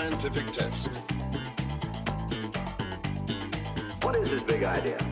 scientific test. What is his big idea?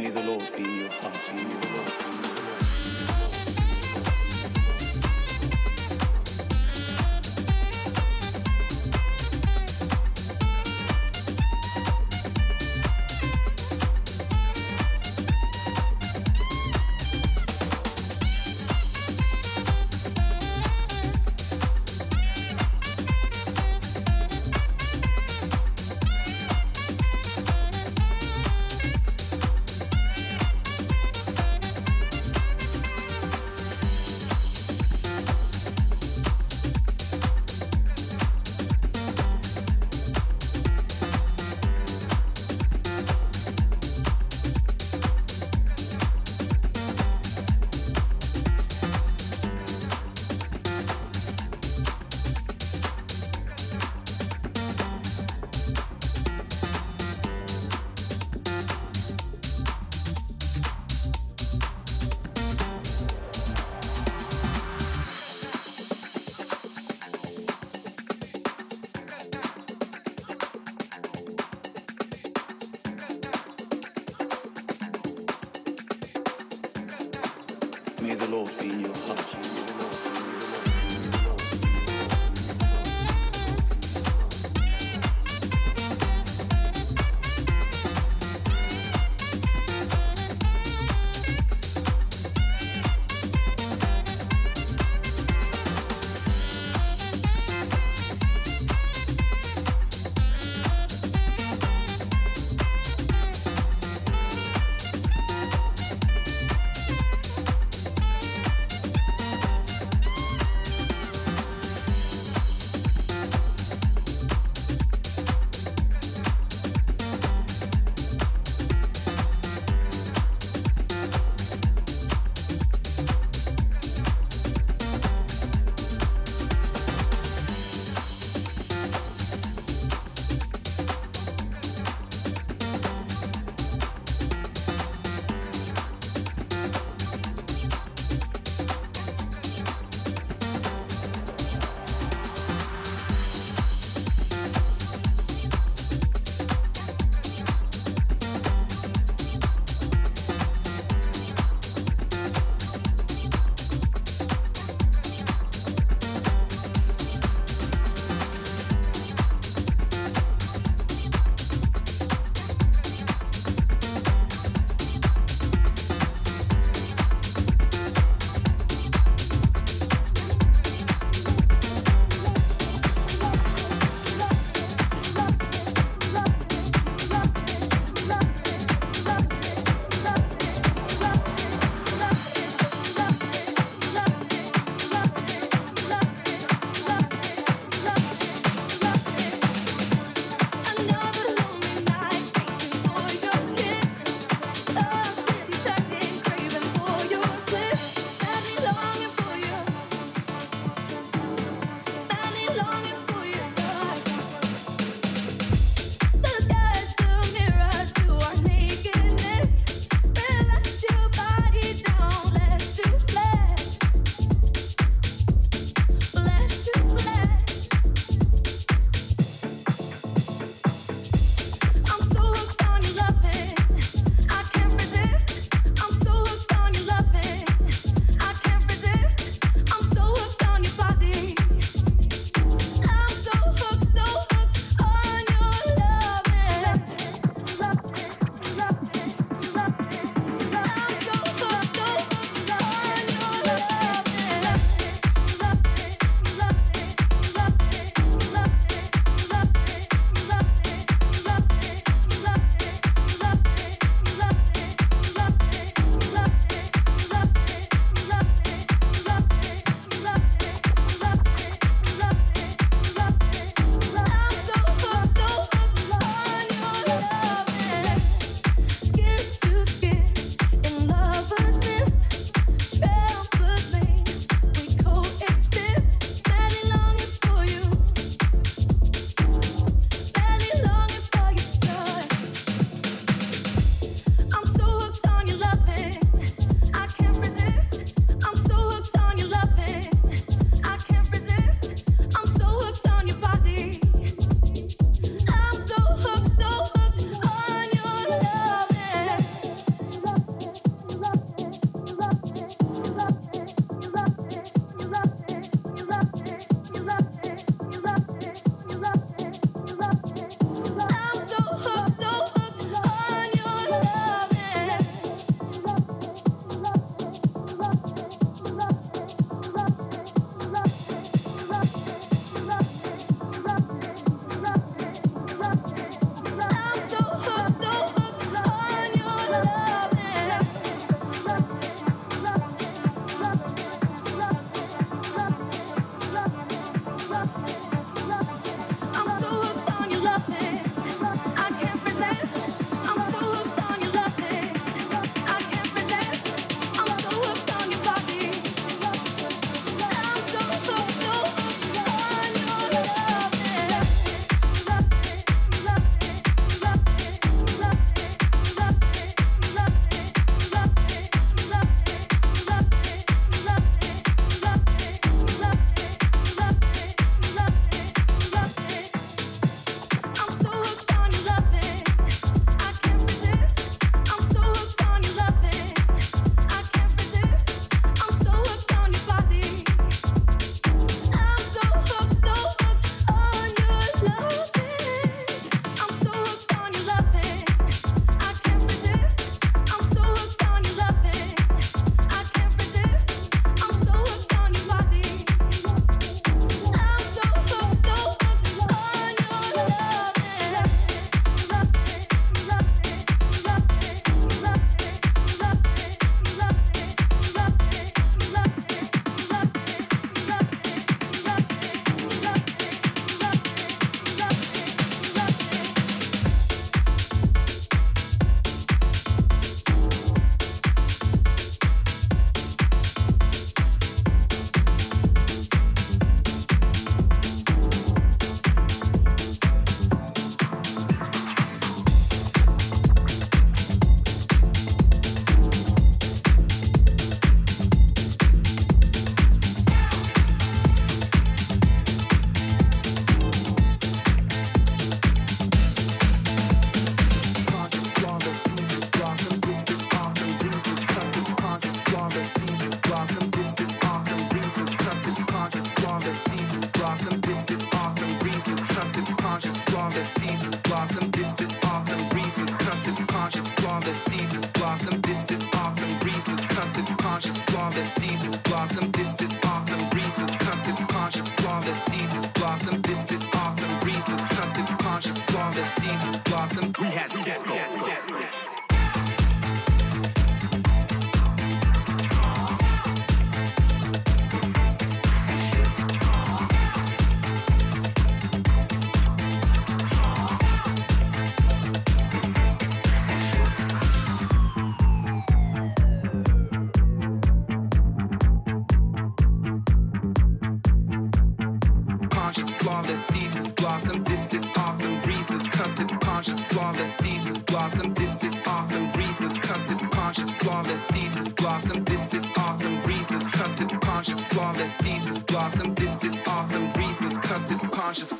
May the Lord be in your heart. In your.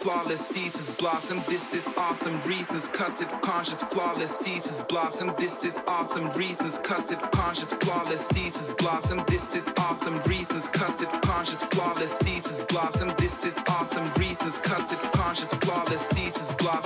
flawless ceases blossom. This is awesome reasons, cuss it. conscious, flawless ceases blossom. This is awesome reasons, cuss it. conscious, flawless ceases blossom. This is awesome reasons, cuss it. conscious, flawless ceases blossom. This is awesome reasons, cussed conscious, flawless ceases blossom.